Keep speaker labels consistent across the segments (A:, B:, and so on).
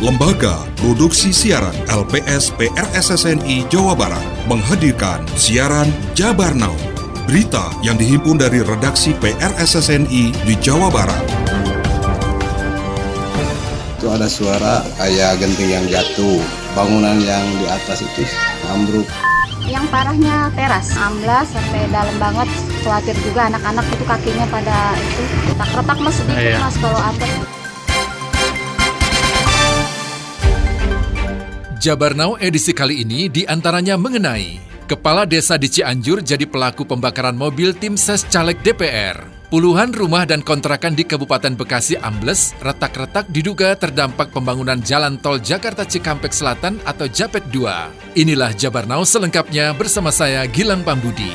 A: Lembaga Produksi Siaran LPS PRSSNI Jawa Barat menghadirkan siaran Jabar Now. Berita yang dihimpun dari redaksi PRSSNI di Jawa Barat.
B: Itu ada suara kayak genting yang jatuh, bangunan yang di atas itu ambruk.
C: Yang parahnya teras, amblas sampai dalam banget. Khawatir juga anak-anak itu kakinya pada itu retak-retak mas sedikit
D: Iya.
C: mas kalau ambles.
E: Jabar Now edisi kali ini di antaranya mengenai Kepala Desa di Cianjur jadi pelaku pembakaran mobil tim ses caleg DPR. Puluhan rumah dan kontrakan di Kabupaten Bekasi ambles, retak-retak diduga terdampak pembangunan jalan tol Jakarta Cikampek Selatan atau JAPEK 2. Inilah Jabar Now selengkapnya bersama saya Gilang Pambudi.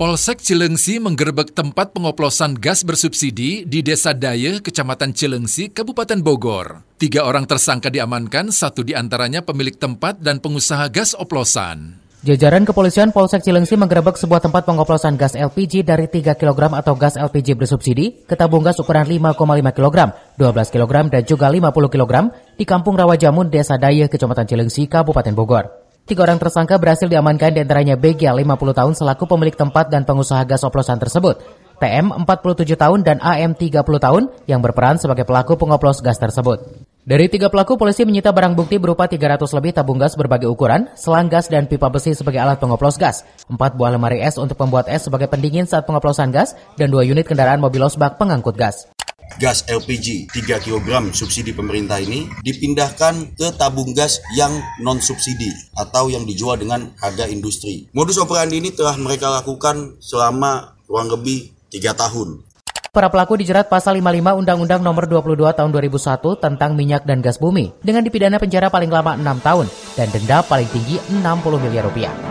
E: Polsek Cilengsi menggerebek tempat pengoplosan gas bersubsidi di Desa Daya, Kecamatan Cilengsi, Kabupaten Bogor. Tiga orang tersangka diamankan, satu di antaranya pemilik tempat dan pengusaha gas oplosan.
F: Jajaran kepolisian Polsek Cilengsi menggerebek sebuah tempat pengoplosan gas LPG dari 3 kg atau gas LPG bersubsidi ke tabung gas ukuran 5,5 kg, 12 kg dan juga 50 kg di Kampung Rawajamun, Desa Daya, Kecamatan Cilengsi, Kabupaten Bogor. Tiga orang tersangka berhasil diamankan di antaranya BG 50 tahun selaku pemilik tempat dan pengusaha gas oplosan tersebut. TM 47 tahun dan AM 30 tahun yang berperan sebagai pelaku pengoplos gas tersebut. Dari tiga pelaku, polisi menyita barang bukti berupa 300 lebih tabung gas berbagai ukuran, selang gas dan pipa besi sebagai alat pengoplos gas, empat buah lemari es untuk pembuat es sebagai pendingin saat pengoplosan gas, dan dua unit kendaraan mobil losbak pengangkut gas.
G: Gas LPG 3 kg subsidi pemerintah ini dipindahkan ke tabung gas yang non subsidi atau yang dijual dengan harga industri. Modus operandi ini telah mereka lakukan selama kurang lebih 3 tahun.
F: Para pelaku dijerat pasal 55 Undang-Undang Nomor 22 Tahun 2001 tentang minyak dan gas bumi dengan dipidana penjara paling lama 6 tahun dan denda paling tinggi 60 miliar rupiah.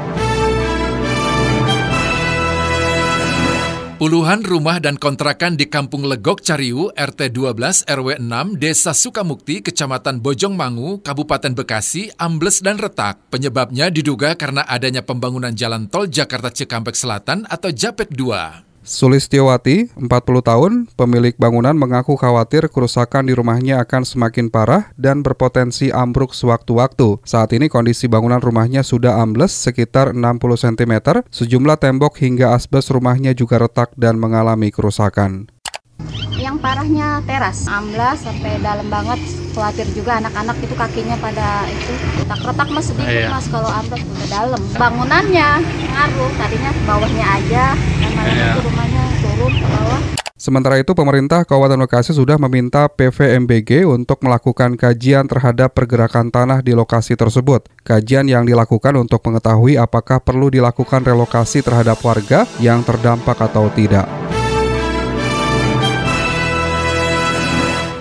E: Puluhan rumah dan kontrakan di Kampung Legok Cariu, RT 12 RW 6, Desa Sukamukti, Kecamatan Bojongmangu, Kabupaten Bekasi, ambles dan retak. Penyebabnya diduga karena adanya pembangunan jalan tol Jakarta Cikampek Selatan atau JAPEK 2.
H: Sulistiowati, 40 tahun, pemilik bangunan mengaku khawatir kerusakan di rumahnya akan semakin parah dan berpotensi ambruk sewaktu-waktu. Saat ini kondisi bangunan rumahnya sudah ambles sekitar 60 cm, sejumlah tembok hingga asbes rumahnya juga retak dan mengalami kerusakan.
C: Yang parahnya teras, amblas sampai dalam banget. Khawatir juga anak-anak itu kakinya pada itu retak-retak mas sedikit
D: Iya.
C: mas kalau ambles udah dalam. Bangunannya ngaruh, tadinya bawahnya aja, lama-lama
D: Iya.
C: itu rumahnya turun ke bawah.
H: Sementara itu, pemerintah Kabupaten Bekasi sudah meminta PVMBG untuk melakukan kajian terhadap pergerakan tanah di lokasi tersebut. Kajian yang dilakukan untuk mengetahui apakah perlu dilakukan relokasi terhadap warga yang terdampak atau tidak.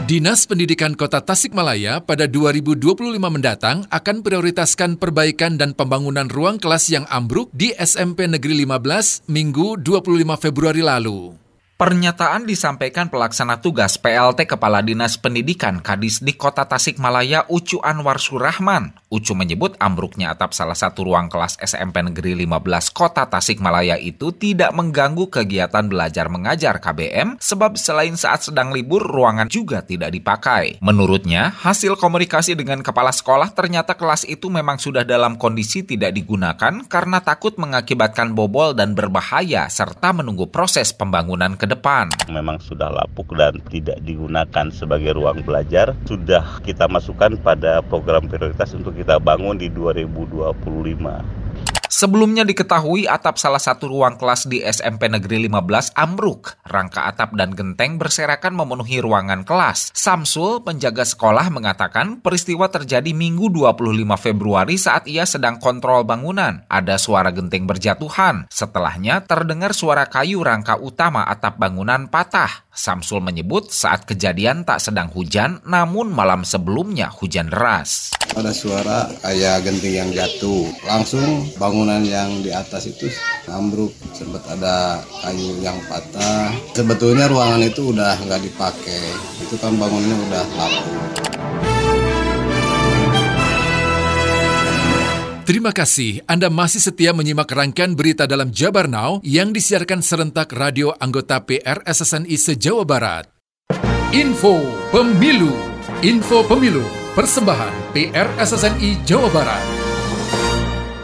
E: Dinas Pendidikan Kota Tasikmalaya pada 2025 mendatang akan prioritaskan perbaikan dan pembangunan ruang kelas yang ambruk di SMP Negeri 15 Minggu 25 Februari lalu.
D: Pernyataan disampaikan pelaksana tugas PLT Kepala Dinas Pendidikan Kadis di Kota Tasikmalaya Ucu Anwar Surahman. Ucu menyebut ambruknya atap salah satu ruang kelas SMP Negeri 15 Kota Tasikmalaya itu tidak mengganggu kegiatan belajar mengajar KBM sebab selain saat sedang libur ruangan juga tidak dipakai. Menurutnya, hasil komunikasi dengan kepala sekolah ternyata kelas itu memang sudah dalam kondisi tidak digunakan karena takut mengakibatkan bobol dan berbahaya serta menunggu proses pembangunan ke depan.
I: memang sudah lapuk dan tidak digunakan sebagai ruang belajar sudah kita masukkan pada program prioritas untuk kita bangun di 2025.
D: Sebelumnya diketahui atap salah satu ruang kelas di SMP Negeri 15 ambruk. Rangka atap dan genteng berserakan memenuhi ruangan kelas. Samsul, penjaga sekolah mengatakan peristiwa terjadi Minggu 25 Februari saat ia sedang kontrol bangunan. Ada suara genteng berjatuhan. Setelahnya terdengar suara kayu rangka utama atap bangunan patah. Samsul menyebut saat kejadian tak sedang hujan, namun malam sebelumnya hujan deras.
B: Ada suara kayak genting yang jatuh. Langsung bangunan yang di atas itu ambruk. Sempat ada kayu yang patah. Sebetulnya ruangan itu udah nggak dipakai. Itu kan bangunannya udah lapuk.
E: Terima kasih Anda masih setia menyimak rangkaian berita dalam Jabar Now yang disiarkan serentak radio anggota PR SSNI se-Jawa Barat. Info Pemilu Info Pemilu Persembahan PR SSNI Jawa Barat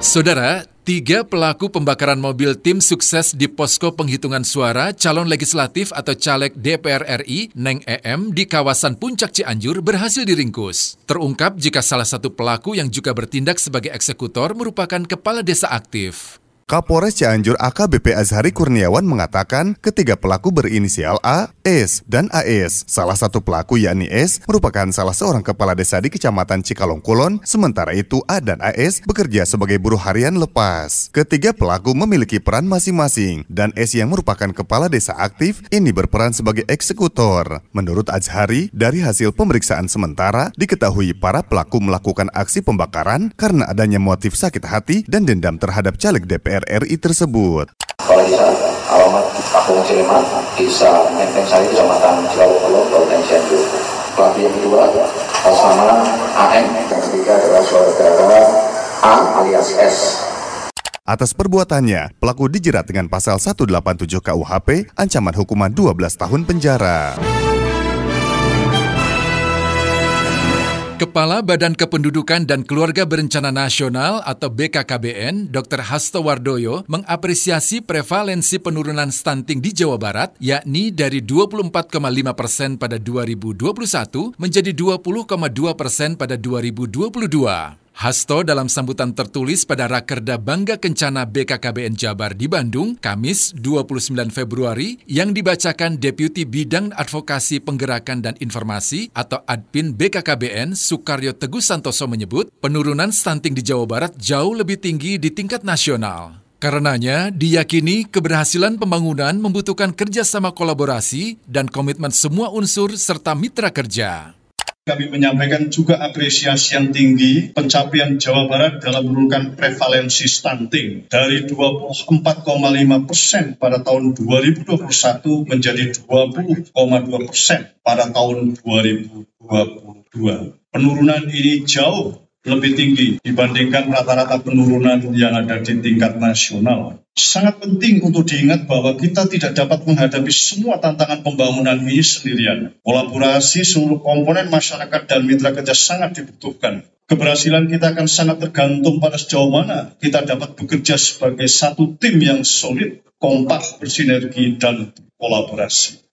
E: Saudara, Tiga pelaku pembakaran mobil tim sukses di posko penghitungan suara calon legislatif atau caleg DPR RI Neng EM di kawasan Puncak Cianjur berhasil diringkus. Terungkap jika salah satu pelaku yang juga bertindak sebagai eksekutor merupakan kepala desa aktif.
J: Kapolres Cianjur AKBP Azhari Kurniawan mengatakan ketiga pelaku berinisial A, S, dan AS. Salah satu pelaku yakni S merupakan salah seorang kepala desa di Kecamatan Cikalong Kulon, sementara itu A dan AS bekerja sebagai buruh harian lepas. Ketiga pelaku memiliki peran masing-masing dan S yang merupakan kepala desa aktif ini berperan sebagai eksekutor. Menurut Azhari, dari hasil pemeriksaan sementara diketahui para pelaku melakukan aksi pembakaran karena adanya motif sakit hati dan dendam terhadap caleg DPR RI tersebut.
K: Desa alamat Kampung Cileman, Desa Menteng Sari, Kecamatan Cilawolo, Kabupaten Cianjur. Pelaku yang kedua atas nama AM, yang ketiga adalah saudara A alias S.
J: Atas perbuatannya, pelaku dijerat dengan pasal 187 KUHP, ancaman hukuman 12 tahun penjara.
E: Kepala Badan Kependudukan dan Keluarga Berencana Nasional atau BKKBN, Dr. Hasto Wardoyo, mengapresiasi prevalensi penurunan stunting di Jawa Barat, yakni dari 24,5 persen pada 2021 menjadi 20,2 persen pada 2022. Hasto dalam sambutan tertulis pada Rakerda Bangga Kencana BKKBN Jabar di Bandung, Kamis 29 Februari, yang dibacakan Deputi Bidang Advokasi Penggerakan dan Informasi atau Adpin BKKBN Sukaryo Teguh Santoso menyebut, penurunan stunting di Jawa Barat jauh lebih tinggi di tingkat nasional. Karenanya, diyakini keberhasilan pembangunan membutuhkan kerjasama kolaborasi dan komitmen semua unsur serta mitra kerja.
L: Kami menyampaikan juga apresiasi yang tinggi pencapaian Jawa Barat dalam menurunkan prevalensi stunting dari 24,5 persen pada tahun 2021 menjadi 20,2 persen pada tahun 2022. Penurunan ini jauh lebih tinggi dibandingkan rata-rata penurunan yang ada di tingkat nasional. Sangat penting untuk diingat bahwa kita tidak dapat menghadapi semua tantangan pembangunan ini sendirian. Kolaborasi seluruh komponen masyarakat dan mitra kerja sangat dibutuhkan. Keberhasilan kita akan sangat tergantung pada sejauh mana kita dapat bekerja sebagai satu tim yang solid, kompak, bersinergi, dan kolaborasi.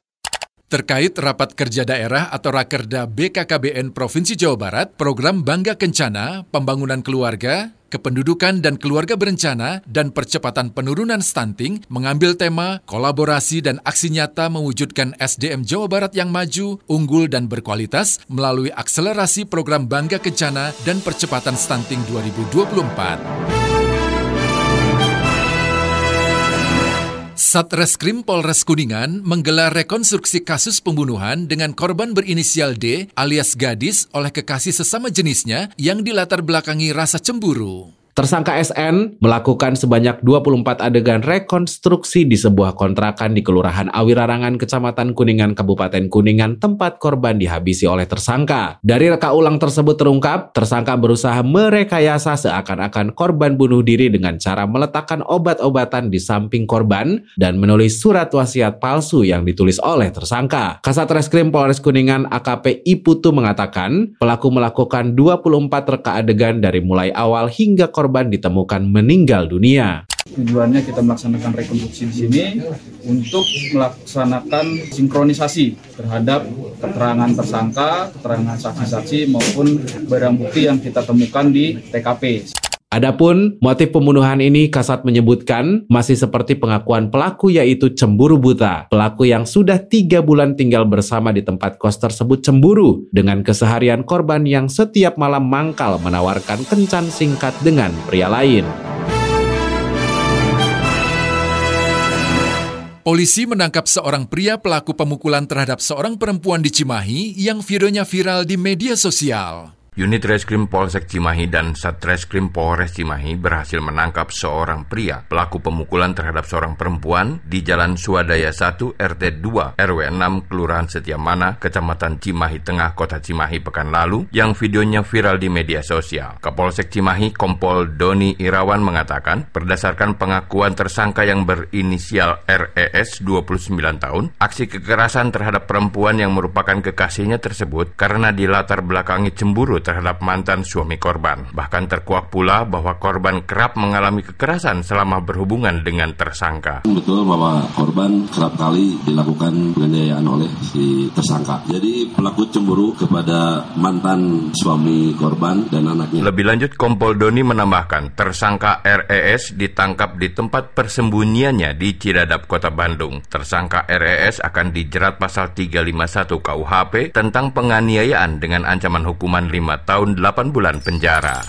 E: Terkait rapat kerja daerah atau Rakerda BKKBN Provinsi Jawa Barat, program Bangga Kencana, Pembangunan Keluarga, Kependudukan dan Keluarga Berencana, dan Percepatan Penurunan Stunting mengambil tema kolaborasi dan aksi nyata mewujudkan SDM Jawa Barat yang maju, unggul, dan berkualitas melalui akselerasi program Bangga Kencana dan Percepatan Stunting 2024. Satreskrim Polres Kuningan menggelar rekonstruksi kasus pembunuhan dengan korban berinisial D alias gadis oleh kekasih sesama jenisnya yang dilatar belakangi rasa cemburu.
M: Tersangka SN melakukan sebanyak 24 adegan rekonstruksi di sebuah kontrakan di Kelurahan Awirarangan, Kecamatan Kuningan, Kabupaten Kuningan, tempat korban dihabisi oleh tersangka. Dari reka ulang tersebut terungkap, tersangka berusaha merekayasa seakan-akan korban bunuh diri dengan cara meletakkan obat-obatan di samping korban dan menulis surat wasiat palsu yang ditulis oleh tersangka. Kasat Reskrim Polres Kuningan AKP Iputu mengatakan, pelaku melakukan 24 reka adegan dari mulai awal hingga korban korban ditemukan meninggal dunia.
N: Tujuannya kita melaksanakan rekonstruksi di sini untuk melaksanakan sinkronisasi terhadap keterangan tersangka, keterangan saksi-saksi maupun barang bukti yang kita temukan di TKP.
M: Adapun motif pembunuhan ini Kasat menyebutkan masih seperti pengakuan pelaku yaitu cemburu buta. Pelaku yang sudah tiga bulan tinggal bersama di tempat kos tersebut cemburu dengan keseharian korban yang setiap malam mangkal menawarkan kencan singkat dengan pria lain.
E: Polisi menangkap seorang pria pelaku pemukulan terhadap seorang perempuan di Cimahi yang videonya viral di media sosial.
O: Unit Reskrim Polsek Cimahi dan Satreskrim Polres Cimahi berhasil menangkap seorang pria pelaku pemukulan terhadap seorang perempuan di Jalan Swadaya 1 RT 2 RW 6 Kelurahan Setiamana, Kecamatan Cimahi Tengah, Kota Cimahi pekan lalu yang videonya viral di media sosial. Kapolsek Cimahi Kompol Doni Irawan mengatakan berdasarkan pengakuan tersangka yang berinisial RES 29 tahun, aksi kekerasan terhadap perempuan yang merupakan kekasihnya tersebut karena dilatar belakangi cemburu terhadap mantan suami korban. Bahkan terkuak pula bahwa korban kerap mengalami kekerasan selama berhubungan dengan tersangka.
P: Betul bahwa korban kerap kali dilakukan penganiayaan oleh si tersangka. Jadi pelaku cemburu kepada mantan suami korban dan anaknya.
O: Lebih lanjut, Kompol Doni menambahkan tersangka RES ditangkap di tempat persembunyiannya di Cidadap, Kota Bandung. Tersangka RES akan dijerat pasal 351 KUHP tentang penganiayaan dengan ancaman hukuman 5 5 tahun 8 bulan penjara.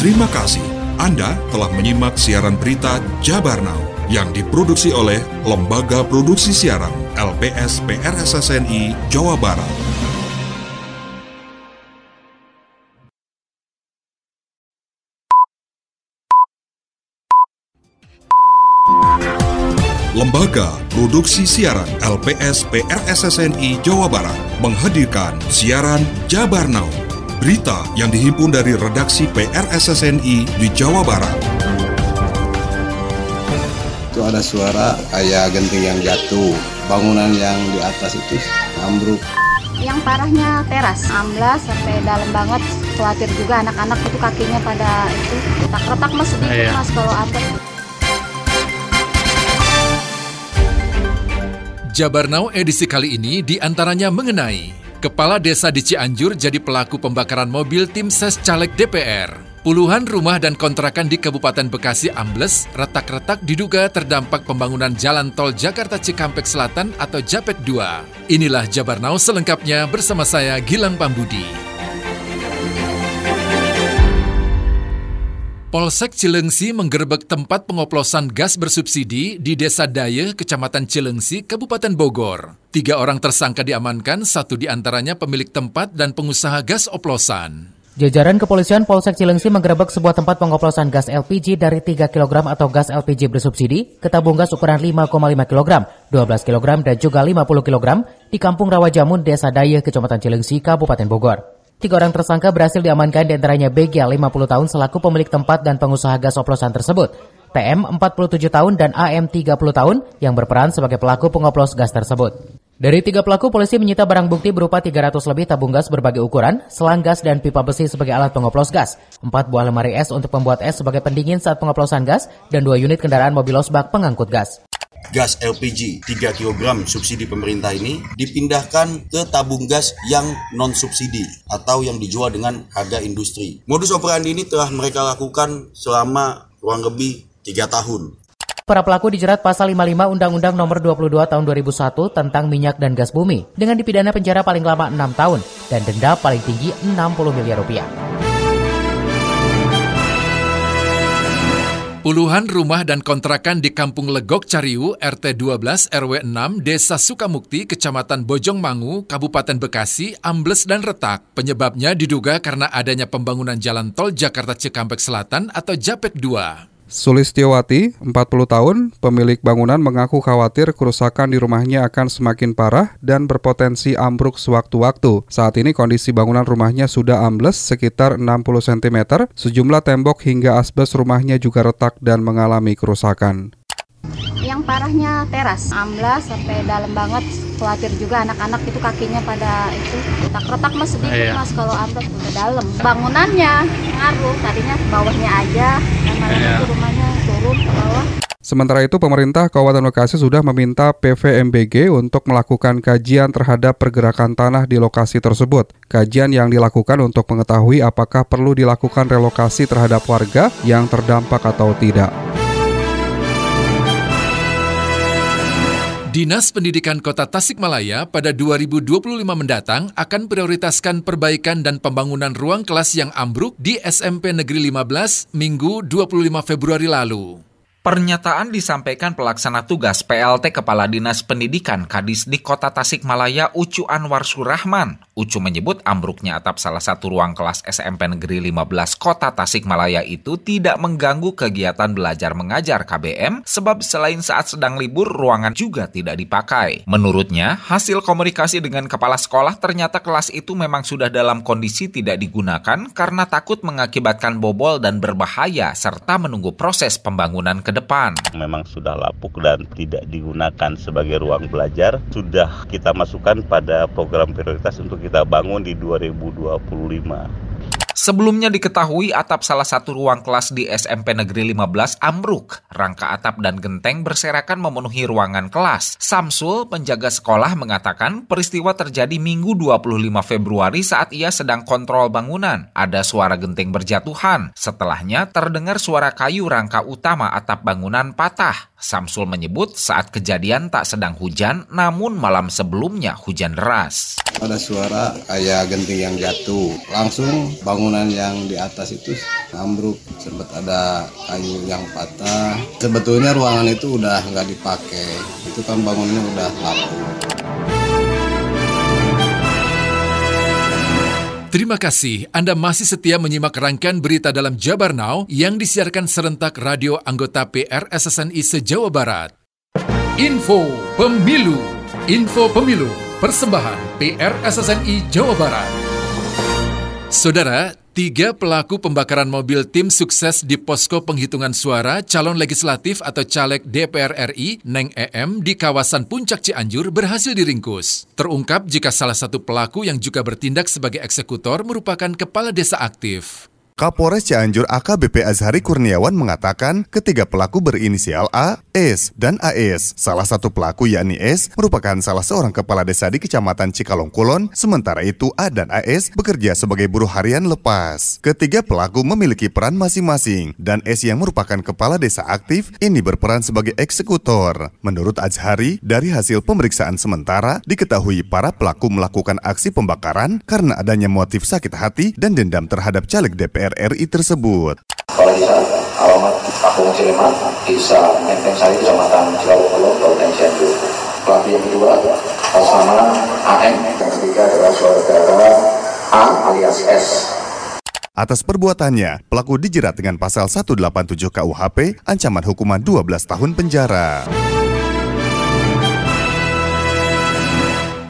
A: Terima kasih. Anda telah menyimak siaran berita Jabar Now yang diproduksi oleh Lembaga Produksi Siaran LPS PRSSNI Jawa Barat. Lembaga Produksi Siaran LPS PRSSNI Jawa Barat menghadirkan siaran Jabar Now, berita yang dihimpun dari redaksi PRSSNI di Jawa Barat.
B: Itu ada suara kayak genting yang jatuh, bangunan yang di atas itu ambruk.
C: Yang parahnya teras, amblas sampai dalam banget. Khawatir juga anak-anak itu kakinya pada itu retak-retak mas sedikit
E: Iya.
C: mas kalau apa.
E: Jabar Now edisi kali ini di antaranya mengenai Kepala Desa di Cianjur jadi pelaku pembakaran mobil tim ses caleg DPR. Puluhan rumah dan kontrakan di Kabupaten Bekasi ambles, retak-retak diduga terdampak pembangunan jalan tol Jakarta Cikampek Selatan atau JAPEK 2. Inilah Jabar Now selengkapnya bersama saya Gilang Pambudi. Polsek Cilengsi menggerebek tempat pengoplosan gas bersubsidi di Desa Daye, Kecamatan Cilengsi, Kabupaten Bogor. Tiga orang tersangka diamankan, satu di antaranya pemilik tempat dan pengusaha gas oplosan.
F: Jajaran kepolisian Polsek Cilengsi menggerebek sebuah tempat pengoplosan gas LPG dari 3 kg atau gas LPG bersubsidi ke tabung gas ukuran 5,5 kg, 12 kg dan juga 50 kg di Kampung Rawajamun, Desa Daye, Kecamatan Cilengsi, Kabupaten Bogor. Tiga orang tersangka berhasil diamankan di antaranya BG 50 tahun selaku pemilik tempat dan pengusaha gas oplosan tersebut. PM 47 tahun dan AM 30 tahun yang berperan sebagai pelaku pengoplos gas tersebut. Dari tiga pelaku, polisi menyita barang bukti berupa 300 lebih tabung gas berbagai ukuran, selang gas dan pipa besi sebagai alat pengoplos gas, empat buah lemari es untuk membuat es sebagai pendingin saat pengoplosan gas, dan dua unit kendaraan mobil losbak pengangkut gas.
G: Gas LPG 3 kg subsidi pemerintah ini dipindahkan ke tabung gas yang non subsidi atau yang dijual dengan harga industri. Modus operandi ini telah mereka lakukan selama kurang lebih 3 tahun.
F: Para pelaku dijerat pasal 55 Undang-Undang Nomor 22 Tahun 2001 tentang minyak dan gas bumi dengan dipidana penjara paling lama 6 tahun dan denda paling tinggi 60 miliar rupiah.
E: Puluhan rumah dan kontrakan di Kampung Legok Cariu, RT 12 RW 6, Desa Sukamukti, Kecamatan Bojongmangu, Kabupaten Bekasi, ambles dan retak. Penyebabnya diduga karena adanya pembangunan jalan tol Jakarta Cikampek Selatan atau JAPEK 2.
H: Sulistiowati, 40 tahun, pemilik bangunan mengaku khawatir kerusakan di rumahnya akan semakin parah dan berpotensi ambruk sewaktu-waktu. Saat ini kondisi bangunan rumahnya sudah ambles sekitar 60 cm, sejumlah tembok hingga asbes rumahnya juga retak dan mengalami kerusakan.
C: Yang parahnya teras, amblas sampai dalam banget. Khawatir juga anak-anak itu kakinya pada itu retak-retak mas sedikit
E: Iya.
C: mas kalau amblas udah dalam. Bangunannya ngaruh, tadinya bawahnya aja,
E: Iya.
C: itu rumahnya turun ke bawah.
H: Sementara itu, pemerintah Kabupaten Bekasi sudah meminta PVMBG untuk melakukan kajian terhadap pergerakan tanah di lokasi tersebut. Kajian yang dilakukan untuk mengetahui apakah perlu dilakukan relokasi terhadap warga yang terdampak atau tidak.
E: Dinas Pendidikan Kota Tasikmalaya pada 2025 mendatang akan prioritaskan perbaikan dan pembangunan ruang kelas yang ambruk di SMP Negeri 15 Minggu 25 Februari lalu.
D: Pernyataan disampaikan pelaksana tugas PLT Kepala Dinas Pendidikan Kadis di Kota Tasikmalaya Ucu Anwar Surahman. Ucu menyebut ambruknya atap salah satu ruang kelas SMP Negeri 15 Kota Tasikmalaya itu tidak mengganggu kegiatan belajar mengajar KBM sebab selain saat sedang libur ruangan juga tidak dipakai. Menurutnya, hasil komunikasi dengan kepala sekolah ternyata kelas itu memang sudah dalam kondisi tidak digunakan karena takut mengakibatkan bobol dan berbahaya serta menunggu proses pembangunan ke depan.
I: Memang sudah lapuk dan tidak digunakan sebagai ruang belajar. Sudah kita masukkan pada program prioritas untuk kita bangun di 2025.
D: Sebelumnya diketahui atap salah satu ruang kelas di SMP Negeri 15 ambruk. Rangka atap dan genteng berserakan memenuhi ruangan kelas. Samsul, penjaga sekolah, mengatakan peristiwa terjadi Minggu 25 Februari saat ia sedang kontrol bangunan. Ada suara genteng berjatuhan. Setelahnya terdengar suara kayu rangka utama atap bangunan patah. Samsul menyebut saat kejadian tak sedang hujan, namun malam sebelumnya hujan deras.
B: Ada suara kayak genting yang jatuh. Langsung bangunan yang di atas itu ambruk. Sempat ada kayu yang patah. Sebetulnya ruangan itu udah nggak dipakai. Itu kan bangunannya udah lapuk.
E: Terima kasih Anda masih setia menyimak rangkaian berita dalam Jabar Now yang disiarkan serentak radio anggota PRSSNI se-Jawa Barat. Info Pemilu Info Pemilu Persembahan PRSSNI Jawa Barat Saudara, Tiga pelaku pembakaran mobil tim sukses di posko penghitungan suara calon legislatif atau caleg DPR RI, Neng EM, di kawasan Puncak Cianjur berhasil diringkus. Terungkap jika salah satu pelaku yang juga bertindak sebagai eksekutor merupakan kepala desa aktif.
J: Kapolres Cianjur AKBP Azhari Kurniawan mengatakan ketiga pelaku berinisial A, S, dan AS. Salah satu pelaku yakni S merupakan salah seorang kepala desa di Kecamatan Cikalong Kulon, sementara itu A dan AS bekerja sebagai buruh harian lepas. Ketiga pelaku memiliki peran masing-masing dan S yang merupakan kepala desa aktif ini berperan sebagai eksekutor. Menurut Azhari, dari hasil pemeriksaan sementara diketahui para pelaku melakukan aksi pembakaran karena adanya motif sakit hati dan dendam terhadap caleg DPR DPR RI tersebut.
K: Kepala Desa alamat Kampung Ciliman, Desa Menteng Sari, Kecamatan Cilawulo, Kabupaten Cianjur. Pelaku yang kedua atas nama AM, yang ketiga adalah saudara A alias S.
J: Atas perbuatannya, pelaku dijerat dengan pasal 187 KUHP, ancaman hukuman 12 tahun penjara.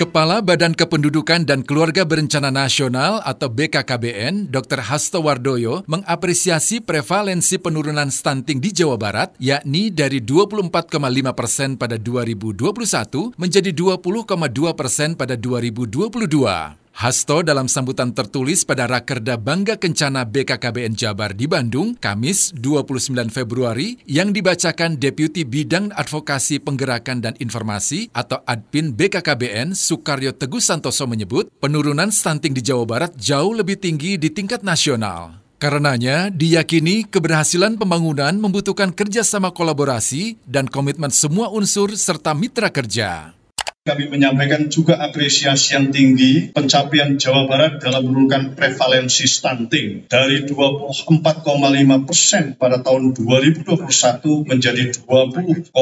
E: Kepala Badan Kependudukan dan Keluarga Berencana Nasional atau BKKBN, Dr. Hasto Wardoyo, mengapresiasi prevalensi penurunan stunting di Jawa Barat, yakni dari 24,5 persen pada 2021 menjadi 20,2 persen pada 2022. Hasto dalam sambutan tertulis pada Rakerda Bangga Kencana BKKBN Jabar di Bandung, Kamis 29 Februari, yang dibacakan Deputi Bidang Advokasi Penggerakan dan Informasi atau Adpin BKKBN Sukaryo Teguh Santoso menyebut, penurunan stunting di Jawa Barat jauh lebih tinggi di tingkat nasional. Karenanya, diyakini keberhasilan pembangunan membutuhkan kerjasama kolaborasi dan komitmen semua unsur serta mitra kerja.
L: Kami menyampaikan juga apresiasi yang tinggi pencapaian Jawa Barat dalam menurunkan prevalensi stunting dari 24,5 persen pada tahun 2021 menjadi 20,2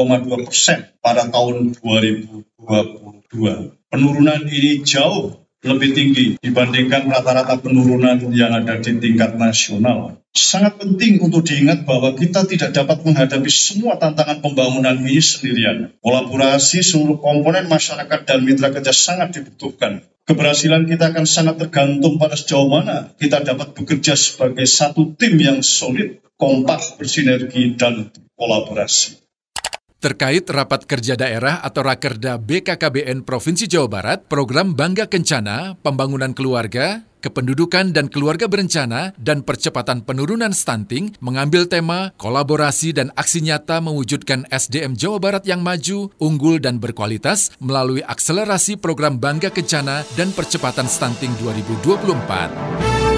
L: persen pada tahun 2022. Penurunan ini jauh lebih tinggi dibandingkan rata-rata penurunan yang ada di tingkat nasional. Sangat penting untuk diingat bahwa kita tidak dapat menghadapi semua tantangan pembangunan ini sendirian. Kolaborasi seluruh komponen masyarakat dan mitra kerja sangat dibutuhkan. Keberhasilan kita akan sangat tergantung pada sejauh mana kita dapat bekerja sebagai satu tim yang solid, kompak, bersinergi, dan kolaborasi.
E: Terkait rapat kerja daerah atau Rakerda BKKBN Provinsi Jawa Barat, program Bangga Kencana, pembangunan keluarga, kependudukan dan keluarga berencana, dan percepatan penurunan stunting mengambil tema kolaborasi dan aksi nyata mewujudkan SDM Jawa Barat yang maju, unggul, dan berkualitas melalui akselerasi program Bangga Kencana dan percepatan stunting 2024.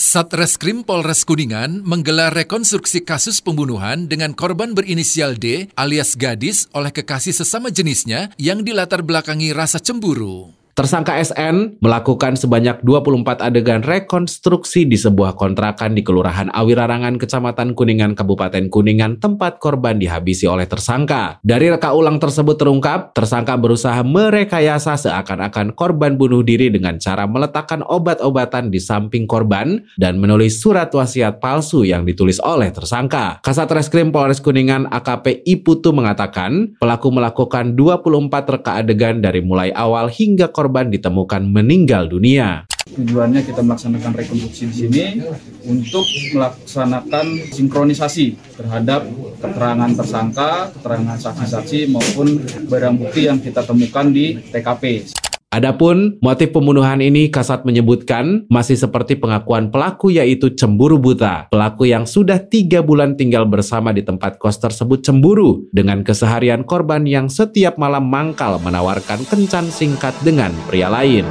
E: Satreskrim Polres Kuningan menggelar rekonstruksi kasus pembunuhan dengan korban berinisial D alias gadis oleh kekasih sesama jenisnya yang dilatar belakangi rasa cemburu.
M: Tersangka SN melakukan sebanyak 24 adegan rekonstruksi di sebuah kontrakan di Kelurahan Awirarangan, Kecamatan Kuningan, Kabupaten Kuningan, tempat korban dihabisi oleh tersangka. Dari reka ulang tersebut terungkap, tersangka berusaha merekayasa seakan-akan korban bunuh diri dengan cara meletakkan obat-obatan di samping korban dan menulis surat wasiat palsu yang ditulis oleh tersangka. Kasat Reskrim Polres Kuningan AKP Iputu mengatakan, pelaku melakukan 24 reka adegan dari mulai awal hingga korban korban ditemukan meninggal dunia.
N: Tujuannya kita melaksanakan rekonstruksi di sini untuk melaksanakan sinkronisasi terhadap keterangan tersangka, keterangan saksi-saksi maupun barang bukti yang kita temukan di TKP.
M: Adapun motif pembunuhan ini Kasat menyebutkan masih seperti pengakuan pelaku yaitu cemburu buta. Pelaku yang sudah tiga bulan tinggal bersama di tempat kos tersebut cemburu dengan keseharian korban yang setiap malam mangkal menawarkan kencan singkat dengan pria lain.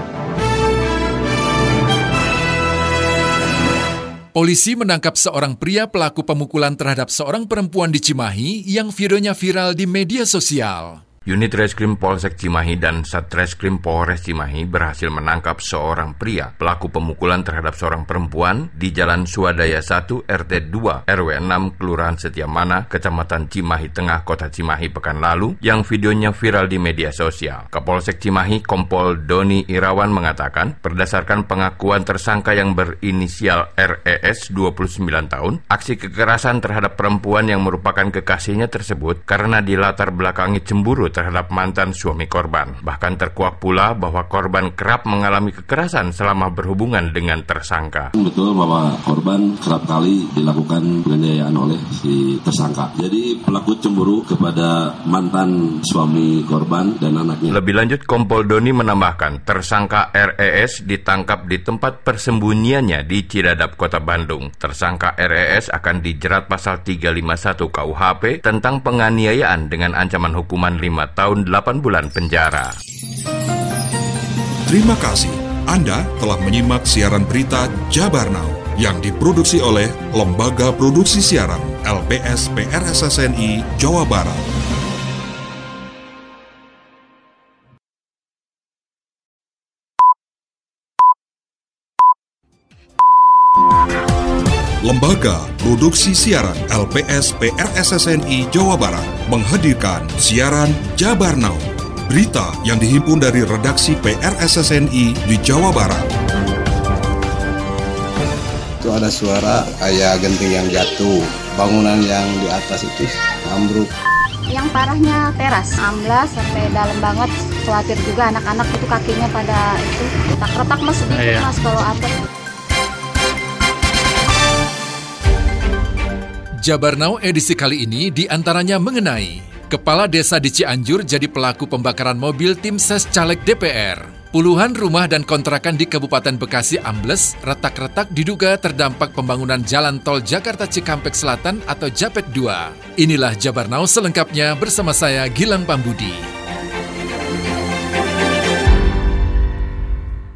E: Polisi menangkap seorang pria pelaku pemukulan terhadap seorang perempuan di Cimahi yang videonya viral di media sosial.
O: Unit Reskrim Polsek Cimahi dan Satreskrim Polres Cimahi berhasil menangkap seorang pria pelaku pemukulan terhadap seorang perempuan di Jalan Swadaya 1 RT 2 RW 6 Kelurahan Setiamana, Kecamatan Cimahi Tengah, Kota Cimahi pekan lalu yang videonya viral di media sosial. Kapolsek Cimahi Kompol Doni Irawan mengatakan berdasarkan pengakuan tersangka yang berinisial RES 29 tahun, aksi kekerasan terhadap perempuan yang merupakan kekasihnya tersebut karena dilatar belakangi cemburu terhadap mantan suami korban. Bahkan terkuak pula bahwa korban kerap mengalami kekerasan selama berhubungan dengan tersangka.
P: Betul bahwa korban kerap kali dilakukan penganiayaan oleh si tersangka. Jadi pelaku cemburu kepada mantan suami korban dan anaknya.
O: Lebih lanjut, Kompol Doni menambahkan tersangka RES ditangkap di tempat persembunyiannya di Cidadap, Kota Bandung. Tersangka RES akan dijerat pasal 351 KUHP tentang penganiayaan dengan ancaman hukuman 5 tahun 8 bulan penjara.
A: Terima kasih. Anda telah menyimak siaran berita Jabar Now yang diproduksi oleh Lembaga Produksi Siaran LPS PRSSNI Jawa Barat. Lembaga Produksi Siaran LPS PRSSNI Jawa Barat menghadirkan siaran Jabar Now, berita yang dihimpun dari redaksi PRSSNI di Jawa Barat.
B: Itu ada suara kayak genting yang jatuh, bangunan yang di atas itu ambruk.
C: Yang parahnya teras, amblas sampai dalam banget. Khawatir juga anak-anak itu kakinya pada itu retak-retak mas sedikit
E: Iya.
C: mas kalau apa.
E: Jabar Now edisi kali ini di antaranya mengenai Kepala Desa di Cianjur jadi pelaku pembakaran mobil tim ses caleg DPR. Puluhan rumah dan kontrakan di Kabupaten Bekasi ambles, retak-retak diduga terdampak pembangunan jalan tol Jakarta Cikampek Selatan atau Japek 2. Inilah Jabar Now selengkapnya bersama saya Gilang Pambudi.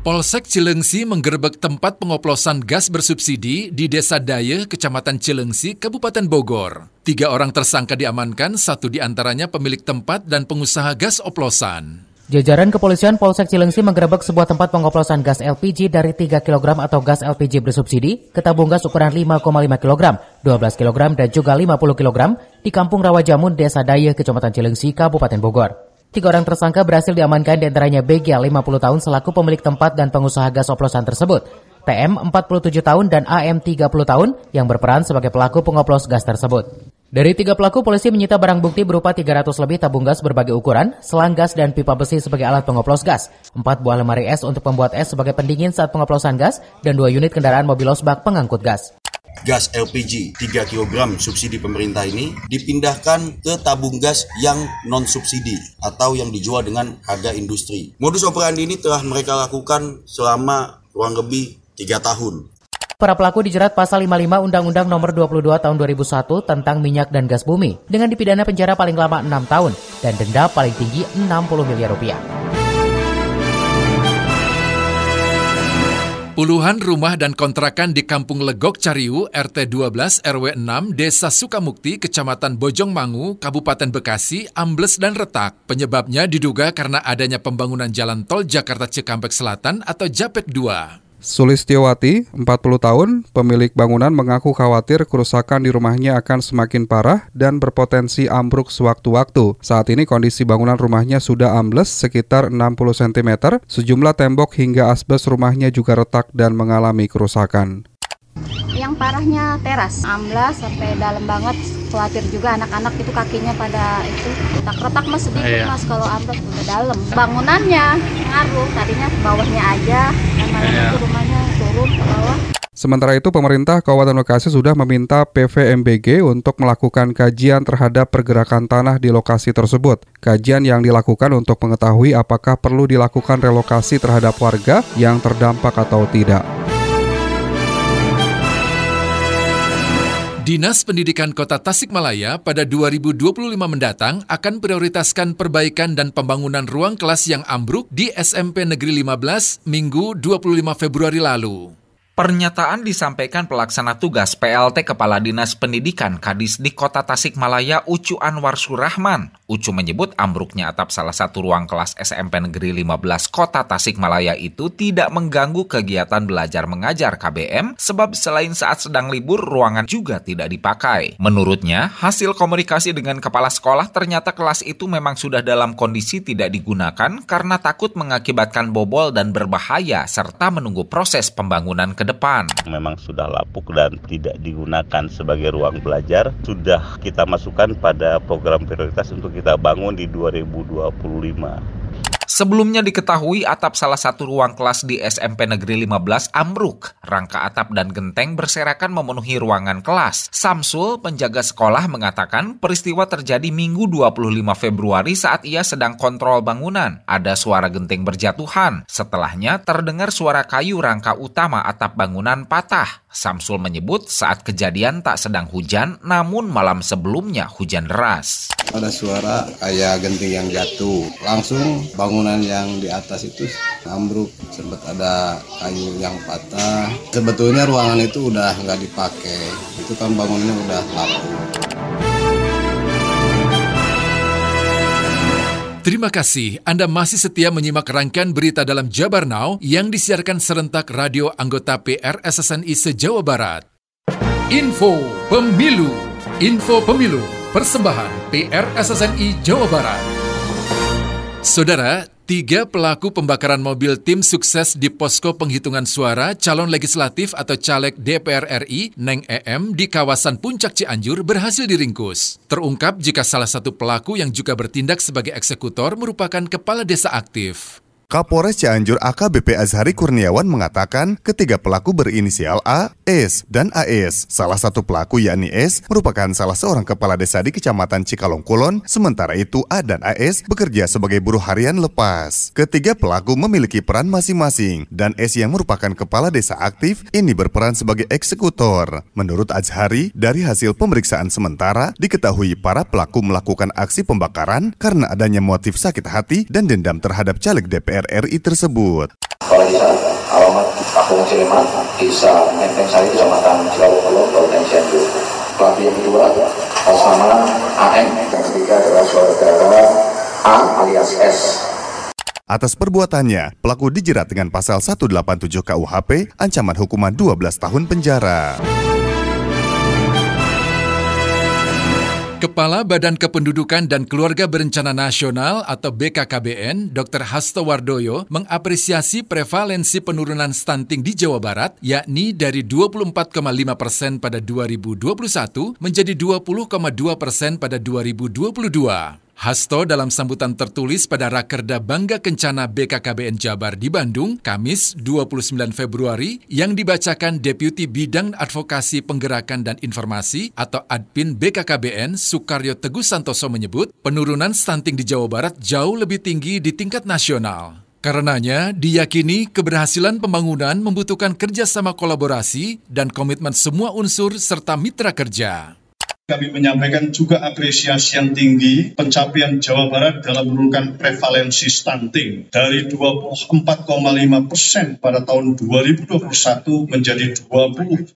E: Polsek Cilengsi menggerebek tempat pengoplosan gas bersubsidi di Desa Daye, Kecamatan Cilengsi, Kabupaten Bogor. Tiga orang tersangka diamankan, satu di antaranya pemilik tempat dan pengusaha gas oplosan.
F: Jajaran kepolisian Polsek Cilengsi menggerebek sebuah tempat pengoplosan gas LPG dari 3 kg atau gas LPG bersubsidi ke tabung gas ukuran 5,5 kg, 12 kg dan juga 50 kg di Kampung Rawajamun, Desa Daye, Kecamatan Cilengsi, Kabupaten Bogor. Tiga orang tersangka berhasil diamankan di antaranya BG 50 tahun selaku pemilik tempat dan pengusaha gas oplosan tersebut. TM 47 tahun dan AM 30 tahun yang berperan sebagai pelaku pengoplos gas tersebut. Dari tiga pelaku, polisi menyita barang bukti berupa 300 lebih tabung gas berbagai ukuran, selang gas dan pipa besi sebagai alat pengoplos gas, empat buah lemari es untuk pembuat es sebagai pendingin saat pengoplosan gas, dan dua unit kendaraan mobil losbak pengangkut gas.
G: Gas LPG 3 kg subsidi pemerintah ini dipindahkan ke tabung gas yang non subsidi atau yang dijual dengan harga industri. Modus operandi ini telah mereka lakukan selama kurang lebih 3 tahun.
F: Para pelaku dijerat pasal 55 Undang-Undang Nomor 22 Tahun 2001 tentang minyak dan gas bumi dengan dipidana penjara paling lama 6 tahun dan denda paling tinggi 60 miliar rupiah.
E: Puluhan rumah dan kontrakan di Kampung Legok Cariu, RT 12 RW 6, Desa Sukamukti, Kecamatan Bojongmangu, Kabupaten Bekasi, ambles dan retak. Penyebabnya diduga karena adanya pembangunan jalan tol Jakarta Cikampek Selatan atau JAPEK 2.
H: Sulistiawati, 40 tahun, pemilik bangunan mengaku khawatir kerusakan di rumahnya akan semakin parah dan berpotensi ambruk sewaktu-waktu. Saat ini kondisi bangunan rumahnya sudah ambles sekitar 60 cm, sejumlah tembok hingga asbes rumahnya juga retak dan mengalami kerusakan.
C: Yang parahnya teras, amblas sampai dalam banget. Khawatir juga anak-anak itu kakinya pada itu retak-retak mas sedikit iya. mas kalau amblas udah dalam. Bangunannya ngaruh, tadinya bawahnya aja, dan malam iya. itu rumahnya turun ke bawah.
H: Sementara itu, pemerintah Kabupaten Bekasi sudah meminta PVMBG untuk melakukan kajian terhadap pergerakan tanah di lokasi tersebut. Kajian yang dilakukan untuk mengetahui apakah perlu dilakukan relokasi terhadap warga yang terdampak atau tidak.
E: Dinas Pendidikan Kota Tasikmalaya pada 2025 mendatang akan prioritaskan perbaikan dan pembangunan ruang kelas yang ambruk di SMP Negeri 15 Minggu 25 Februari lalu.
D: Pernyataan disampaikan pelaksana tugas PLT Kepala Dinas Pendidikan Kadis di Kota Tasikmalaya Ucu Anwar Surahman. Ucu menyebut ambruknya atap salah satu ruang kelas SMP Negeri 15 Kota Tasikmalaya itu tidak mengganggu kegiatan belajar mengajar KBM sebab selain saat sedang libur ruangan juga tidak dipakai. Menurutnya, hasil komunikasi dengan kepala sekolah ternyata kelas itu memang sudah dalam kondisi tidak digunakan karena takut mengakibatkan bobol dan berbahaya serta menunggu proses pembangunan ke depan.
I: Memang sudah lapuk dan tidak digunakan sebagai ruang belajar. Sudah kita masukkan pada program prioritas untuk kita bangun di 2025.
D: Sebelumnya diketahui atap salah satu ruang kelas di SMP Negeri 15 ambruk. Rangka atap dan genteng berserakan memenuhi ruangan kelas. Samsul, penjaga sekolah mengatakan peristiwa terjadi Minggu 25 Februari saat ia sedang kontrol bangunan. Ada suara genteng berjatuhan. Setelahnya terdengar suara kayu rangka utama atap bangunan patah. Samsul menyebut saat kejadian tak sedang hujan, namun malam sebelumnya hujan deras.
B: Ada suara kayak genting yang jatuh. Langsung bangunan yang di atas itu ambruk. Sempat ada kayu yang patah. Sebetulnya ruangan itu udah nggak dipakai. Itu kan bangunannya udah lapuk.
E: Terima kasih Anda masih setia menyimak rangkaian berita dalam Jabar Now yang disiarkan serentak radio anggota PR SSNI se-Jawa Barat. Info Pemilu Info Pemilu Persembahan PR SSNI Jawa Barat Saudara, Tiga pelaku pembakaran mobil tim sukses di posko penghitungan suara calon legislatif atau caleg DPR RI, Neng EM, di kawasan Puncak Cianjur berhasil diringkus. Terungkap jika salah satu pelaku yang juga bertindak sebagai eksekutor merupakan kepala desa aktif.
J: Kapolres Cianjur AKBP Azhari Kurniawan mengatakan ketiga pelaku berinisial A, S, dan AS. Salah satu pelaku yakni S merupakan salah seorang kepala desa di Kecamatan Cikalong Kulon, sementara itu A dan AS bekerja sebagai buruh harian lepas. Ketiga pelaku memiliki peran masing-masing dan S yang merupakan kepala desa aktif ini berperan sebagai eksekutor. Menurut Azhari, dari hasil pemeriksaan sementara diketahui para pelaku melakukan aksi pembakaran karena adanya motif sakit hati dan dendam terhadap caleg DPR DPR RI tersebut.
K: Kalau bisa alamat Kampung Ciliman, Desa Menteng Sari, Kecamatan Cilawolo, Kabupaten Cianjur. Pelaku yang kedua atas nama AM, yang ketiga adalah saudara A alias S.
J: Atas perbuatannya, pelaku dijerat dengan pasal 187 KUHP, ancaman hukuman 12 tahun penjara.
E: Kepala Badan Kependudukan dan Keluarga Berencana Nasional atau BKKBN, Dr. Hasto Wardoyo, mengapresiasi prevalensi penurunan stunting di Jawa Barat, yakni dari 24,5 persen pada 2021 menjadi 20,2 persen pada 2022. Hasto dalam sambutan tertulis pada Rakerda Bangga Kencana BKKBN Jabar di Bandung, Kamis 29 Februari, yang dibacakan Deputi Bidang Advokasi Penggerakan dan Informasi atau Adpin BKKBN Sukaryo Teguh Santoso menyebut, penurunan stunting di Jawa Barat jauh lebih tinggi di tingkat nasional. Karenanya, diyakini keberhasilan pembangunan membutuhkan kerjasama kolaborasi dan komitmen semua unsur serta mitra kerja.
L: Kami menyampaikan juga apresiasi yang tinggi pencapaian Jawa Barat dalam menurunkan prevalensi stunting dari 24,5 persen pada tahun 2021 menjadi 20,2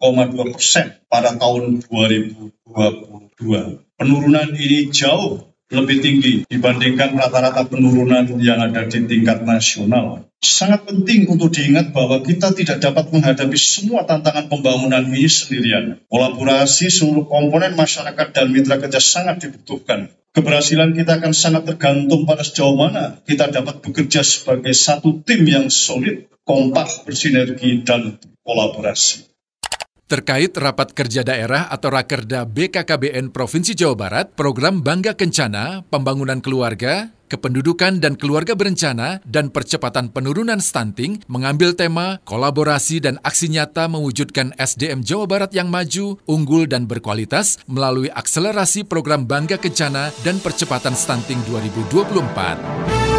L: persen pada tahun 2022. Penurunan ini jauh lebih tinggi dibandingkan rata-rata penurunan yang ada di tingkat nasional. Sangat penting untuk diingat bahwa kita tidak dapat menghadapi semua tantangan pembangunan ini sendirian. Kolaborasi seluruh komponen masyarakat dan mitra kerja sangat dibutuhkan. Keberhasilan kita akan sangat tergantung pada sejauh mana kita dapat bekerja sebagai satu tim yang solid, kompak, bersinergi, dan kolaborasi.
E: Terkait rapat kerja daerah atau Rakerda BKKBN Provinsi Jawa Barat, program Bangga Kencana, pembangunan keluarga, kependudukan dan keluarga berencana, dan percepatan penurunan stunting mengambil tema kolaborasi dan aksi nyata mewujudkan SDM Jawa Barat yang maju, unggul, dan berkualitas melalui akselerasi program Bangga Kencana dan percepatan stunting 2024.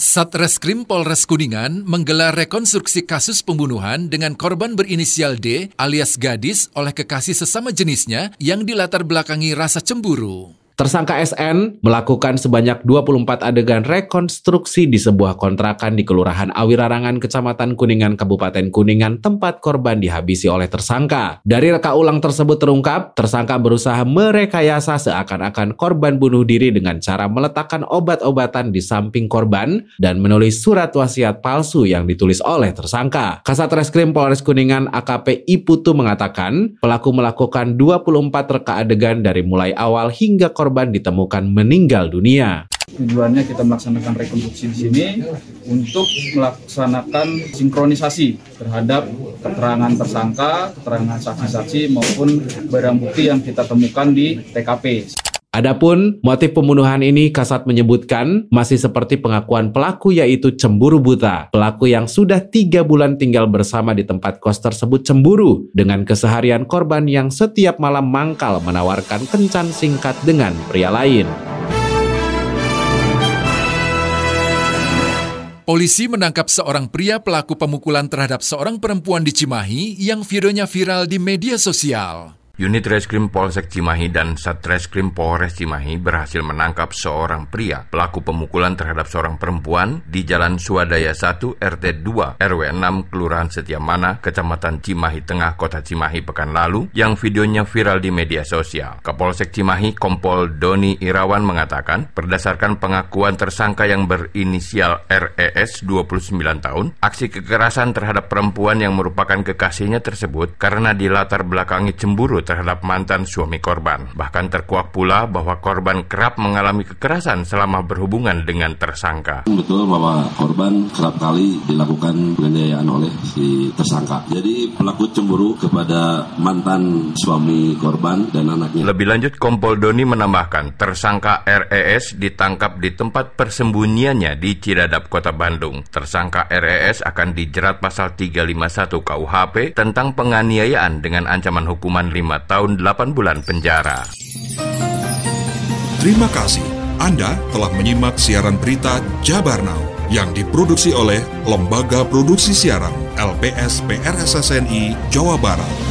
E: Satreskrim Polres Kuningan menggelar rekonstruksi kasus pembunuhan dengan korban berinisial D alias gadis oleh kekasih sesama jenisnya yang dilatar belakangi rasa cemburu.
M: Tersangka SN melakukan sebanyak 24 adegan rekonstruksi di sebuah kontrakan di Kelurahan Awirarangan, Kecamatan Kuningan, Kabupaten Kuningan, tempat korban dihabisi oleh tersangka. Dari reka ulang tersebut terungkap, tersangka berusaha merekayasa seakan-akan korban bunuh diri dengan cara meletakkan obat-obatan di samping korban dan menulis surat wasiat palsu yang ditulis oleh tersangka. Kasat Reskrim Polres Kuningan AKP Iputu mengatakan, pelaku melakukan 24 reka adegan dari mulai awal hingga korban korban ditemukan meninggal dunia.
N: Tujuannya kita melaksanakan rekonstruksi di sini untuk melaksanakan sinkronisasi terhadap keterangan tersangka, keterangan saksi-saksi maupun barang bukti yang kita temukan di TKP.
M: Adapun motif pembunuhan ini Kasat menyebutkan masih seperti pengakuan pelaku yaitu cemburu buta. Pelaku yang sudah tiga bulan tinggal bersama di tempat kos tersebut cemburu dengan keseharian korban yang setiap malam mangkal menawarkan kencan singkat dengan pria lain.
E: Polisi menangkap seorang pria pelaku pemukulan terhadap seorang perempuan di Cimahi yang videonya viral di media sosial.
O: Unit Reskrim Polsek Cimahi dan Satreskrim Polres Cimahi berhasil menangkap seorang pria pelaku pemukulan terhadap seorang perempuan di Jalan Swadaya 1 RT 2 RW 6 Kelurahan Setiamana, Kecamatan Cimahi Tengah, Kota Cimahi pekan lalu yang videonya viral di media sosial. Kapolsek Cimahi Kompol Doni Irawan mengatakan, berdasarkan pengakuan tersangka yang berinisial RES 29 tahun, aksi kekerasan terhadap perempuan yang merupakan kekasihnya tersebut karena dilatar belakangi cemburu terhadap mantan suami korban. Bahkan terkuak pula bahwa korban kerap mengalami kekerasan selama berhubungan dengan tersangka.
P: Betul bahwa korban kerap kali dilakukan penganiayaan oleh si tersangka. Jadi pelaku cemburu kepada mantan suami korban dan anaknya.
O: Lebih lanjut Kompol Doni menambahkan tersangka RES ditangkap di tempat persembunyiannya di Cidadap, Kota Bandung. Tersangka RES akan dijerat pasal 351 KUHP tentang penganiayaan dengan ancaman hukuman 5 tahun 8 bulan penjara.
A: Terima kasih. Anda telah menyimak siaran berita Jabar Now yang diproduksi oleh Lembaga Produksi Siaran LPS PRSSNI Jawa Barat.